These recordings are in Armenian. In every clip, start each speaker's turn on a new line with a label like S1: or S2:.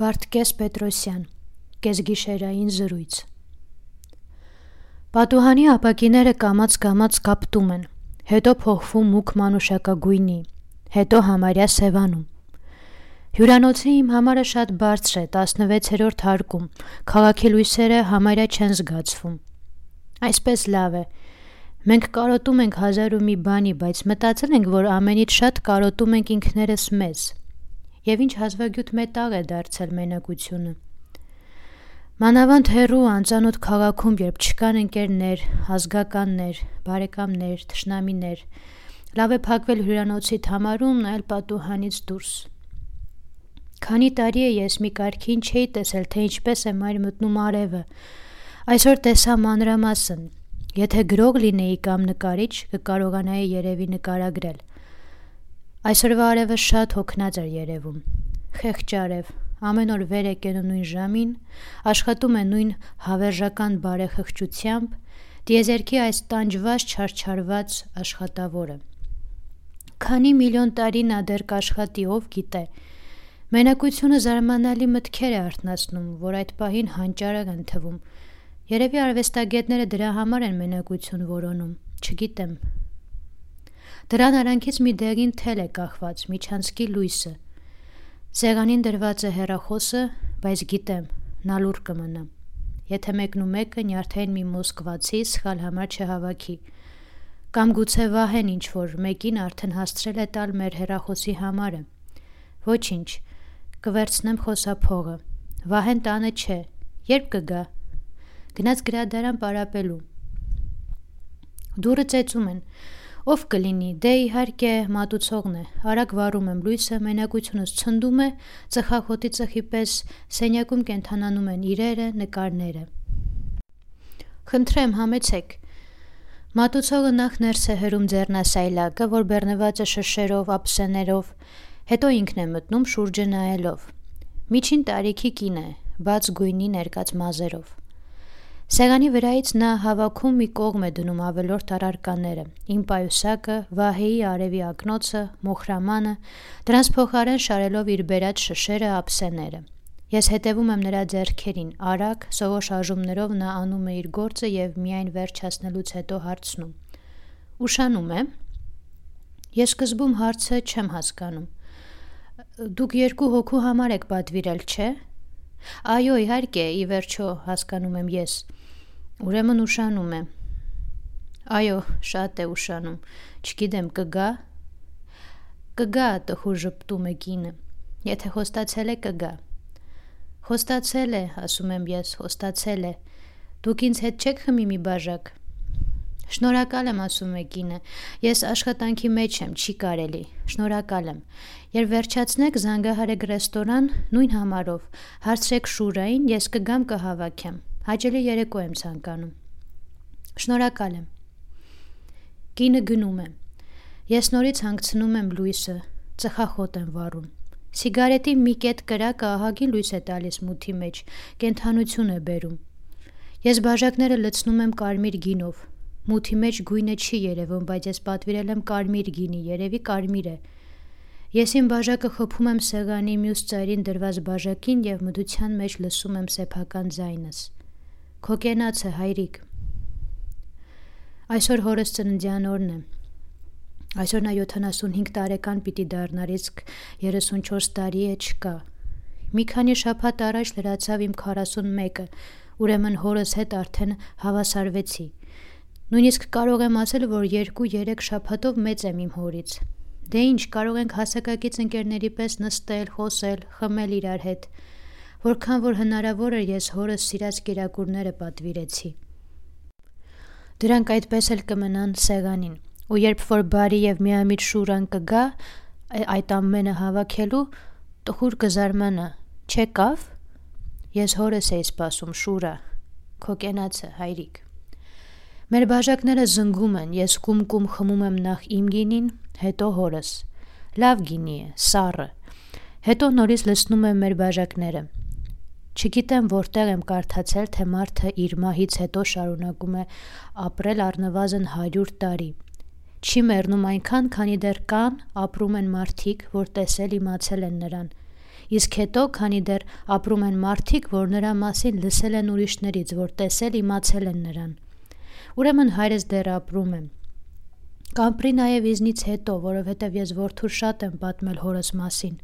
S1: Վարդգես Պետրոսյան Կեսգիշերային զրույց Պատուհանի ապակիները կամաց-կամաց կապտում են, հետո փոխվում մուգ մանուշակագույնի, հետո համարյա սևանում։ Հյուրանոցի իմ համարը շատ բարձր է, 16-րդ հարկում, քաղաքի լույսերը համարյա չեն զգացվում։ Այսպես լավ է։ Մենք կարոտում ենք հազար ու մի բանի, բայց մտածել ենք, որ ամենից շատ կարոտում ենք ինքներս մեզ եւ ինչ հազվագյուտ մետաղ է դարձել մենակությունը։ Մանավանդ հերու անծանոթ քաղաքում, երբ չկան ընկերներ, ազգականներ, բարեկամներ, թշնամիներ, լավ է փակվել հյուրանոցիդ համարում, նայել պատուհանից դուրս։ Քանի տարի է ես մի կարգին չէի տեսել, թե ինչպես է մայր մտնում արևը։ Այսօր տեսա մանրամասն։ Եթե գրող լինեի կամ նկարիչ, կկարողանայի երևի նկարագրել։ Այսօրվա արևը շատ հոգնած էր երևում։ Խեղճ արև, ամեն օր վեր է կենում նույն ժամին, աշխատում է նույն հավերժական բարեխղճությամբ, դիեզերքի այս տանջված չարչարված աշխատավորը։ Քանի միլիոն տարի նա դեռ կաշխատի, ով գիտե։ Մենակությունը զարմանալի մտքեր է արթնացնում, որ այդ պահին հանճարը ընթվում։ Երևի արվեստագետները դրա համար են մենակություն որոնում, չգիտեմ, Դրան արանքից մի դեղին թել է կախված, միջանցքի լույսը։ Սեղանին դրված է հերախոսը, բայց գիտեմ, նա լուր կմնա։ Եթե մեկն ու մեկը նյարդային մի մոսկվացի սխալ համար չհավաքի։ Կամ գուցե վահեն ինչ որ մեկին արդեն հասցրել է տալ մեր հերախոսի համարը։ Ոչինչ, կվերցնեմ խոսափողը։ Վահեն տանը չէ։ Երբ կգա։ Գնաց գրադարան պարապելու։ Դուրը ծեծում են։ Ով կլինի, դե իհարկե մատուցողն է, արագ վառում եմ լույսը, մենակությունս ցնդում է, ծխախոտի ծխի պես սենյակում կենթանանում են իրերը, նկարները։ Խնդրեմ, համեցեք։ Մատուցողը նախ ներս է հրում ձեռնասայլակը, որ բեռնված է շշերով, ափսեներով, հետո ինքն է մտնում շուրջը նայելով։ Միջին տարիքի կին է, բաց գույնի ներկած մազերով։ Սեղանի վրայից նա հավաքում մի կողմ է դնում ավելորդ առարկաները՝ իմ պայուսակը, Վահեի արևի ակնոցը, մոխրամանը, դրանց փոխարեն շարելով իր բերած շշերը, ափսեները։ Ես հետևում եմ նրա ձեռքերին, արագ, սովոր շարժումներով նա անում է իր գործը եւ միայն վերջացնելուց հետո հարցնում. Ուշանում է։ Ես սկզբում հարցը չեմ հասկանում։ Դուք երկու հոգու համար եք պատվիրել, չէ՞։ Այո, իհարկե, ի վերջո հասկանում եմ ես։ Ուրեմն ուշանում է։ Այո, շատ է ուշանում։ Չգիտեմ, կգա։ Կգա, տխուր ժպտում է կինը։ Եթե խոստացել է, կգա։ Խոստացել է, ասում եմ ես, խոստացել է։ Դուք ինձ հետ չեք խմի մի բաժակ։ Շնորհակալ եմ, ասում է կինը։ Ես աշխատանքի մեջ եմ, չի կարելի։ Շնորհակալ եմ։ Երբ վերջացնեք, զանգահարեք ռեստորան նույն համարով։ Հարցրեք Շուրային, ես կգամ կհավաքեմ։ Հաճելի երեկո եմ ցանկանում։ Շնորհակալ եմ։ Կինը գնում է։ Ես նորից հանգցնում եմ լույսը, ծխախոտ եմ վառում։ Սիգարետի մի կետ կրակը ահագին լույս է տալիս մութի մեջ, կենթանություն է բերում։ Ես բաժակները լցնում եմ կարմիր գինով։ Մութի մեջ գույնը չի երևում, բայց ես պատվիրել եմ կարմիր գինի, երևի կարմիր է։ Ես իմ բաժակը խփում եմ սեղանի մյուս ծայրին դրված բաժակին եւ մդության մեջ լսում եմ սեփական ձայնս։ Քո կենացը, հայրիկ։ Այսօր հորս ծննդյան օրն է։ Այսօր նա 75 տարեկան պիտի դառնար, իսկ 34 տարի է չկա։ Մի քանի շաբաթ առաջ լրացավ իմ 41-ը, ուրեմն հորս հետ արդեն հավասարվեցի։ Նույնիսկ կարող եմ ասել, որ 2-3 շաբաթով մեծ եմ իմ հորից։ Դե ինչ, կարող ենք հասակակից ընկերների պես նստել, խոսել, խմել իրար հետ որքան որ հնարավոր էր ես հորս սիրած կերակուրները պատվիրեցի։ Դրանք այդպես էլ կմնան սեղանին, ու երբ որ բարի եւ միամիտ շուրան կգա այդ ամենը հավաքելու, տխուր կզարմանա, չեկավ։ Ես հորս էի սպասում շուրա, քո կենացը, հայրիկ։ Մեր բաժակները զնգում են, ես կում-կում խմում եմ նախ իմ գինին, հետո հորս։ Լավ գինի է, սառը։ Հետո նորից լցնում եմ մեր բաժակները։ Չգիտեմ որտեղ եմ կարդացել, թե մարդը իր մահից հետո շարունակում է ապրել առնվազն 100 տարի։ Չի մեռնում այնքան, քանի դեռ կան, ապրում են մարդիկ, որ տեսել իմացել են նրան։ իսկ հետո, քանի դեռ ապրում են մարդիկ, որ նրա մասին լսել են ուրիշներից, որ տեսել, իմացել են նրան։ Ուրեմն հայրս դեռ ապրում է։ Կամպրի նաև իզնից հետո, որովհետև ես որդուր շատ եմ պատմել հորս մասին։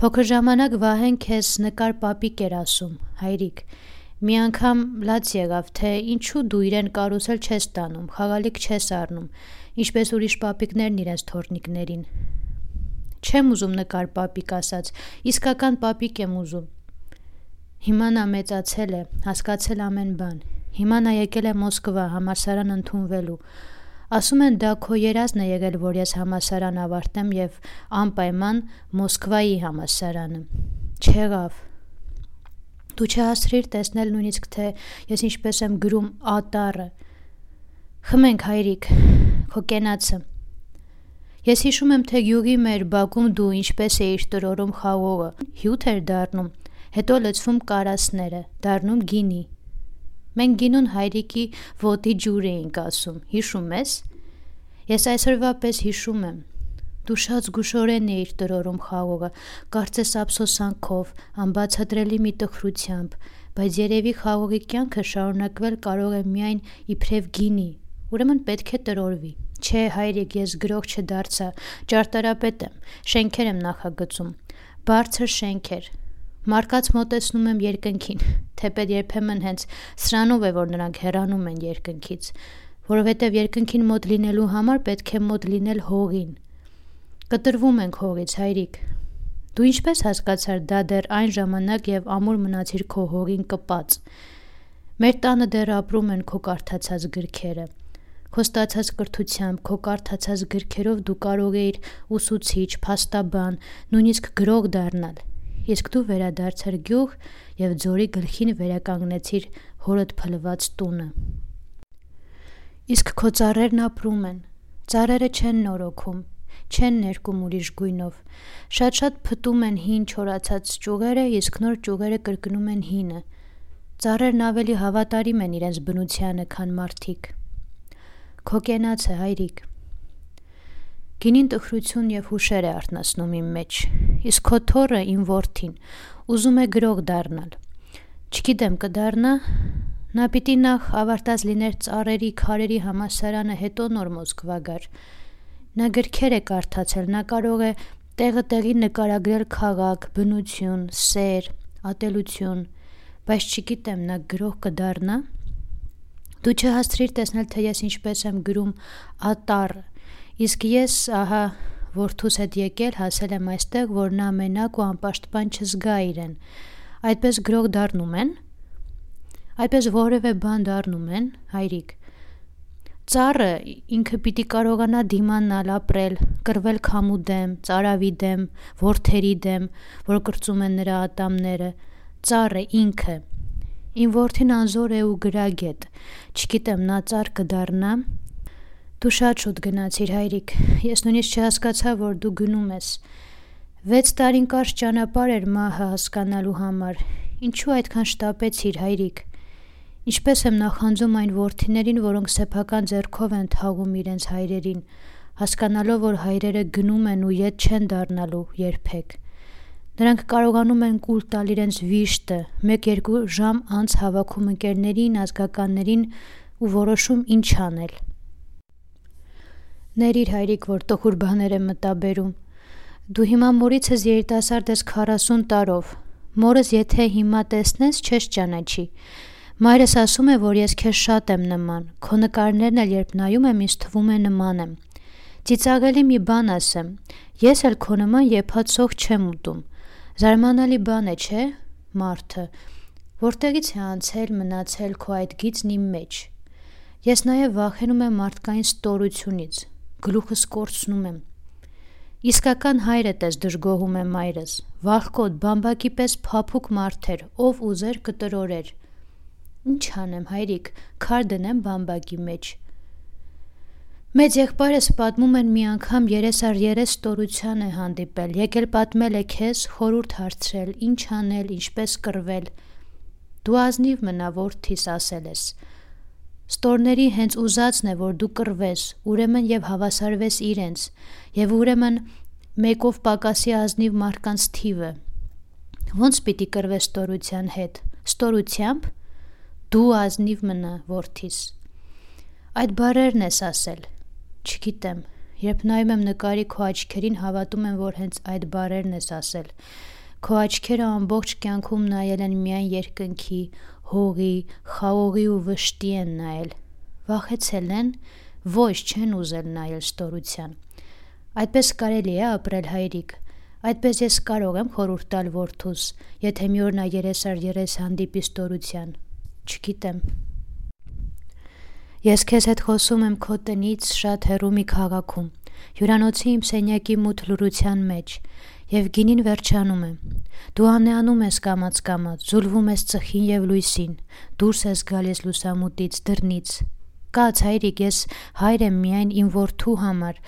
S1: Փոքր ժամանակ Վահեն քեզ նկար պապիկ էր ասում, հայրիկ։ Մի անգամ լաց եղավ, թե ինչու դու իրեն կարուսել չես տանում, խաղալիք չես առնում, ինչպես ուրիշ պապիկներն իրենց թորնիկներին։ Չեմ ուզում նկար պապիկ ասաց, իսկական պապիկ եմ ուզում։ Հիմա նա մեծացել է, հասկացել ամեն բան։ Հիմա նա եկել է Մոսկվա համալսարան ընդունվելու։ Ասում են դա քո երազն է եղել, որ ես համալսարան ավարտեմ եւ անպայման Մոսկվայի համալսարանը։ Չեղավ։ Դու չհասրիր տեսնել նույնիսկ թե ես ինչպես եմ գրում ատարը։ Խմենք հայրիկ, քո կենացը։ Ես հիշում եմ, թե յուղի մեր բակում դու ինչպես էիր տրորում խաղողը, հյութ էր դառնում, հետո լցվում կարասները, դառնում գինի։ Մենք գինուն հայրիկի ոտի ջուր էինք ասում, հիշում ես։ Ես այսօրվա պես հիշում եմ։ Դու շատ զգուշորեն էիր տրորում խաղողը, կարծես ափսոսանքով, անբացատրելի մի տխրությամբ, բայց երևի խաղողի կյանքը շարունակվել կարող է միայն իբրև գինի, ուրեմն պետք է տրորվի։ Չէ, հայրիկ, ես գրող չդարձա, ճարտարապետ եմ, շենքեր եմ նախագծում, բարձր շենքեր։ Մարկած մոտեցնում եմ երկնքին, թեպետ երբեմն հենց սրանով է, որ նրանք հեռանում են երկնքից, որովհետև երկնքին մոտ լինելու համար պետք է մոտ լինել հողին։ Կտրվում ենք հողից, հայրիկ։ Դու ինչպես հասկացար դա դեռ այն ժամանակ եւ ամուր մնացիր քո հողին կպած։ Մեր տանը դեռ ապրում են քո կարդացած գրքերը։ Քո ստացած կրթությամբ, քո կարդացած գրքերով դու կարող էիր ուսուցիչ, փաստաբան, նույնիսկ գրող դառնալ։ Իսկ դու վերադարձար գյուղ եւ ձորի գլխին վերականգնեցիր հորդ փլված տունը։ Իսկ քո ծառերն ապրում են։ Ծառերը չեն նորոգում, չեն ներկում ուրիշ գույնով։ Շատ-շատ փտում են հին չորացած ճյուղերը, իսկ նոր ճյուղերը կրկնում են հինը։ Ծառերն ավելի հավատարիմ են իրենց բնությանը, քան մարդիկ։ Քո կենացը, հայրիկ։ Գինին տխրություն եւ հուշեր է արտնասնում իմ մեջ իսկ քո թորը իմ որդին ուզում է գրող դառնալ։ Չգիտեմ կդառնա։ Նա պիտի նախ ավարտած լիներ ծառերի քարերի համասարանը, հետո նոր Մոսկվա գար։ Նա գրքեր է կարդացել, նա կարող է տեղը տեղի նկարագրել քաղաք, բնություն, սեր, ատելություն, բայց չգիտեմ նա գրող կդառնա։ Դու չհասցրիր տեսնել, թե ես ինչպես եմ գրում ատառը։ Իսկ ես, ահա, Որդուս հետ եկել, հասել եմ այստեղ, որ նա մենակ ու անպաշտպան չզգա իրեն։ Այդպես գրող դառնում են։ Այդպես որևէ բան դառնում են, հայրիկ։ Ծառը ինքը պիտի կարողանա դիմանալ ապրել, կրվել քամու դեմ, ծարավի դեմ, ворթերի դեմ, որ կրծում են նրա ատամները։ Ծառը ինքը։ Իմ ворթին անզոր է ու գրագետ։ Չգիտեմ, նա ծառ կդառնա, Դու շատ շուտ գնացիր, հայրիկ։ Ես նույնիսկ չհասկացա, որ դու գնում ես։ 6 տարին կարճ ճանապարհ էր մահը հասկանալու համար։ Ինչու այդքան շտապեցիր, հայրիկ։ Ինչպես եմ նախանձում այն worth-իներին, որոնք սեփական ձեռքով են թաղում իրենց հայրերին, հասկանալով, որ հայրերը գնում են ու յետ չեն դառնալու երբեք։ Նրանք կարողանում են կուլ տալ իրենց վիշտը, 1-2 ժամ անց հավաքում ընկերներին, ազգականներին ու որոշում ինչ անել։ Ներիր հայրիկ, որ տխուր բաներ եմ մտաբերում։ Դու հիմա մորիցս երիտասարդ ես 40 տարով։ Մորս եթե հիմա տեսնես, չես ճանաչի։ Մայրս ասում է, որ ես քեզ շատ եմ նման։ Քո նկարներն էլ երբ նայում եմ, ինձ թվում է նման եմ։ Ծիծաղելի մի բան ասեմ։ Ես էլ քո նման եփածող չեմ ուտում։ Զարմանալի բան է, չէ՞, մարդը, որտեղից է անցել, մնացել քո այդ գիծն իմ մեջ։ Ես նաև վախենում եմ մարդկային ստորությունից, գլուխս կորցնում եմ։ Իսկական հայրդ ես դժգոհում է մայրս։ Վախկոտ, բամբակի պես փափուկ մարդ էր, ով ուզեր կտրորեր։ Ինչ անեմ, հայրիկ, քար դնեմ բամբակի մեջ։ Մեծ եղբայրս պատմում են մի անգամ երես առ երես ստորության է հանդիպել, եկել պատմել է քեզ, խորուրդ հարցրել, ինչ անել, ինչպես կռվել։ Դու ազնիվ մնա որդիս ասել ես։ Ստորների հենց ուզածն է, որ դու կռվես, ուրեմն եւ հավասարվես իրենց, եւ ուրեմն մեկով պակասի ազնիվ մարդկանց թիվը։ Ոնց պիտի կրվես ստորության հետ։ Ստորությամբ դու ազնիվ մնա որդիս։ Այդ բարերն ես ասել։ Չգիտեմ, երբ նայում եմ նկարի քո աչքերին, հավատում եմ, որ հենց այդ բարերն ես ասել։ Քո աչքերը ամբողջ կյանքում նայել են միայն երկնքի, հողի, խաղողի ու վշտի են նայել։ Վախեցել են, ոչ չեն ուզել նայել ստորության։ Այդպես կարելի է ապրել հայրիկ։ Այդպես ես կարող եմ խորհուրդ տալ որդուս, եթե մի օր նա երեսար երես հանդիպի ստորության։ Չգիտեմ։ Ես քեզ հետ խոսում եմ քո տնից շատ հեռու մի քաղաքում, հյուրանոցի իմ սենյակի մութ լուրության մեջ, եւ գինին վերջանում է։ Դու անեանում ես կամած-կամած, զուլվում ես ծխին եւ լույսին, դուրս ես գալիս լուսամուտից, դռնից։ Կաց հայրիկ, ես հայր եմ միայն իմ որդու համար,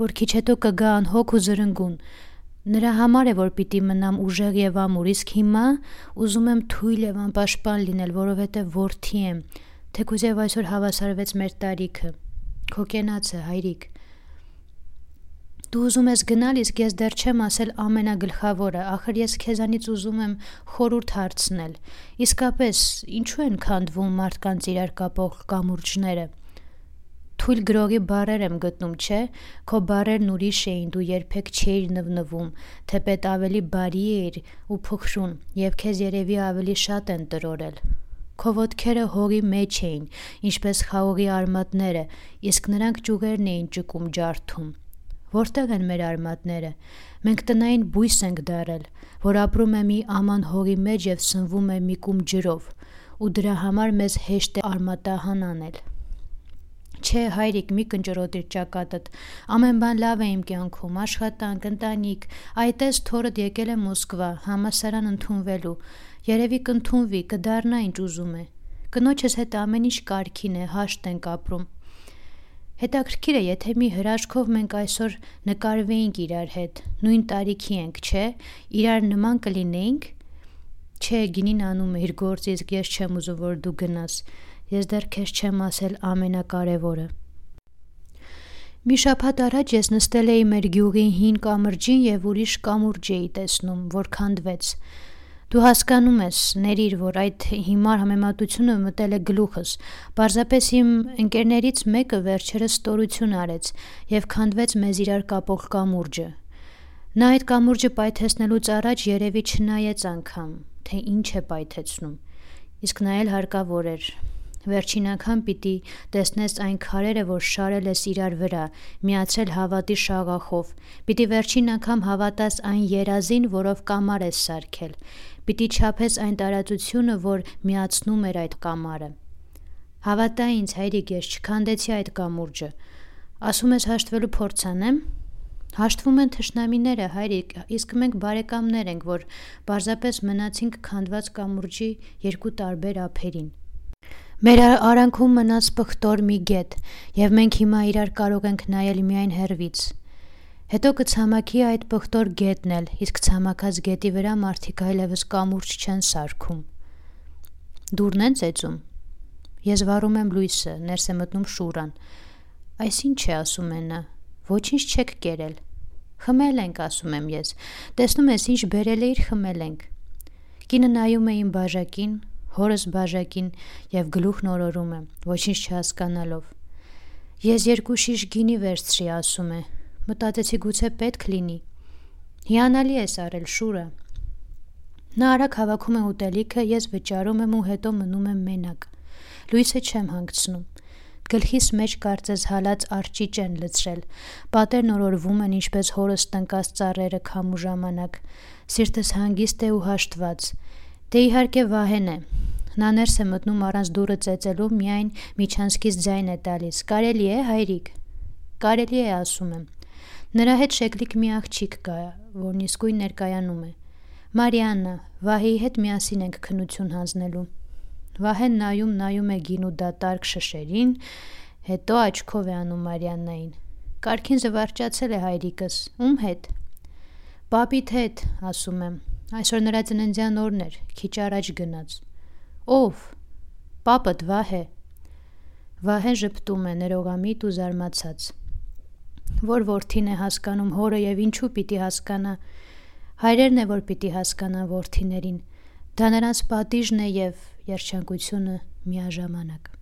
S1: որ քիչ հետո կգա անհոգ ու զրնգուն։ Նրա համար է որ պիտի մնամ ուժեղ եւ ամուր, իսկ հիմա ուզում եմ թույլ եւ անպաշտպան լինել, որովհետեւ worth-ի եմ։ Թեկուզ եւ այսօր հավասարվեց մեր տարիքը։ Քո կենացը, հայրիկ։ Դու ուզում ես գնալ, իսկ ես դեռ չեմ ասել ամենագլխավորը, ախր ես քեզանից ուզում եմ խորուրդ հարցնել։ Իսկապես, ինչու են քանդվում մարդկանց իրար կապող կամուրջները թույլ գրողի բարեր եմ գտնում, չէ՞։ Քո բարերն ուրիշ էին, դու երբեք չէիր նվնվում, թեպետ ավելի բարի էիր ու փխրուն, եւ քեզ երևի ավելի շատ են տրորել։ Քո ոտքերը հողի մեջ էին, ինչպես խաղողի արմատները, իսկ նրանք ճյուղերն էին ճկում ջարդում։ Որտեղ են մեր արմատները։ Մենք տնային բույս ենք դարել, որ ապրում է մի աման հողի մեջ եւ սնվում է մի կում ջրով, ու դրա համար մեզ հեշտ է արմատահան անել։ Չէ, հայրիկ, մի կնճռոտիր ճակատդ։ Ամեն բան լավ է իմ կյանքում, աշխատանք, ընտանիք։ Այտես թորդ եկել է Մոսկվա, համասարան ընդունվելու։ Երևի կընդունվի, կդառնա ինչ ուզում է։ Կնոջս հետ ամեն ինչ կարքին է, հաշտ ենք ապրում։ Հետաքրքիր է, եթե մի հրաշքով մենք այսօր նկարվեինք իրար հետ, նույն տարիքի ենք, չէ՞, իրար նման կլինեինք։ Չէ, գինին անում է իր գործը, իսկ ես չեմ ուզում, որ դու գնաս ես դեռ քեզ չեմ ասել ամենակարևորը։ Մի շաբաթ առաջ ես նստել էի մեր գյուղի հին կամրջին եւ ուրիշ կամուրջ էի տեսնում, որ քանդվեց։ Դու հասկանում ես, ներիր, որ այդ հիմար համեմատությունը մտել է գլուխս։ Պարզապես իմ ընկերներից մեկը վերջերս ստորություն արեց եւ քանդվեց մեզ իրար կապող կամուրջը։ Նա այդ կամուրջը պայթեցնելուց առաջ երևի չնայեց անգամ, թե ինչ է պայթեցնում։ Իսկ նայել հարկավոր էր, Վերջին անգամ պիտի տեսնես այն քարերը, որ շարել ես իրար վրա, միացրել հավատի շաղախով։ Պիտի վերջին անգամ հավատաս այն երազին, որով կամար ես սարքել։ Պիտի չափես այն տարածությունը, որ միացնում էր այդ կամարը։ Հավատա ինձ, հայրիկ, ես չքանդեցի այդ կամուրջը։ Ասում ես հաշտվելու փորձ անեմ։ Հաշտվում են թշնամիները, հայրիկ, իսկ մենք բարեկամներ ենք, որ պարզապես մնացինք քանդված կամուրջի երկու տարբեր ափերին։ Մեր արանքում մնաց պղտոր մի գետ, եւ մենք հիմա իրար կարող ենք նայել միայն հեռվից։ Հետո կցամաքի այդ պղտոր գետն էլ, իսկ ցամաքած գետի վրա մարդիկ այլևս կամուրջ չեն սարքում։ Դուրն են ծեծում։ Ես վառում եմ լույսը, ներս է մտնում Շուրան։ Այս ինչ է ասում են նա։ Ոչինչ չեք կերել։ Խմել ենք, ասում եմ ես։ Տեսնում ես ինչ բերել էիր, խմել ենք։ Կինը նայում է իմ բաժակին, հորս բաժակին եւ գլուխն օրորում է, ոչինչ չհասկանալով։ Ես երկու շիշ գինի վերցրի, ասում է։ Մտածեցի գուցե պետք լինի։ Հիանալի է սարել շուրը։ Նա արագ հավաքում է ուտելիքը, ես վճարում եմ ու հետո մնում եմ մենակ։ Լույսը չեմ հանգցնում։ Գլխիս մեջ կարծես հալած արճիճ են լցրել։ Պատերն օրորվում են ինչպես հորս տնկած ծառերը քամու ժամանակ։ Սիրտս հանգիստ է ու հաշտված։ Դե իհարկե Վահեն է։ Նա ներս է մտնում առանց դուռը ծեծելու, միայն միջանցքից ձայն է տալիս։ Կարելի է, հայրիկ։ Կարելի է, ասում եմ։ Նրա հետ շեկլիկ մի աղջիկ կա, որն իսկույն ներկայանում է։ Մարիաննա, Վահեի հետ միասին ենք քնություն հանձնելու։ Վահեն նայում նայում է գին ու դատարկ շշերին, հետո աչքով է անում Մարիաննային։ Կարքին զվարճացել է հայրիկս։ Ում հետ։ Պապիդ հետ, ասում եմ։ Այսօր նրա ծննդյան օրն էր, քիչ առաջ գնաց։ Ո՞վ։ Պապդ Վահե։ Վահեն ժպտում է ներողամիտ ու զարմացած։ Որ worth-ին է հասկանում հորը եւ ինչու պիտի հասկանա։ Հայրերն է որ պիտի հասկանան worth-իներին։ Դա նրանց պատիժն է եւ երջանկությունը միաժամանակ։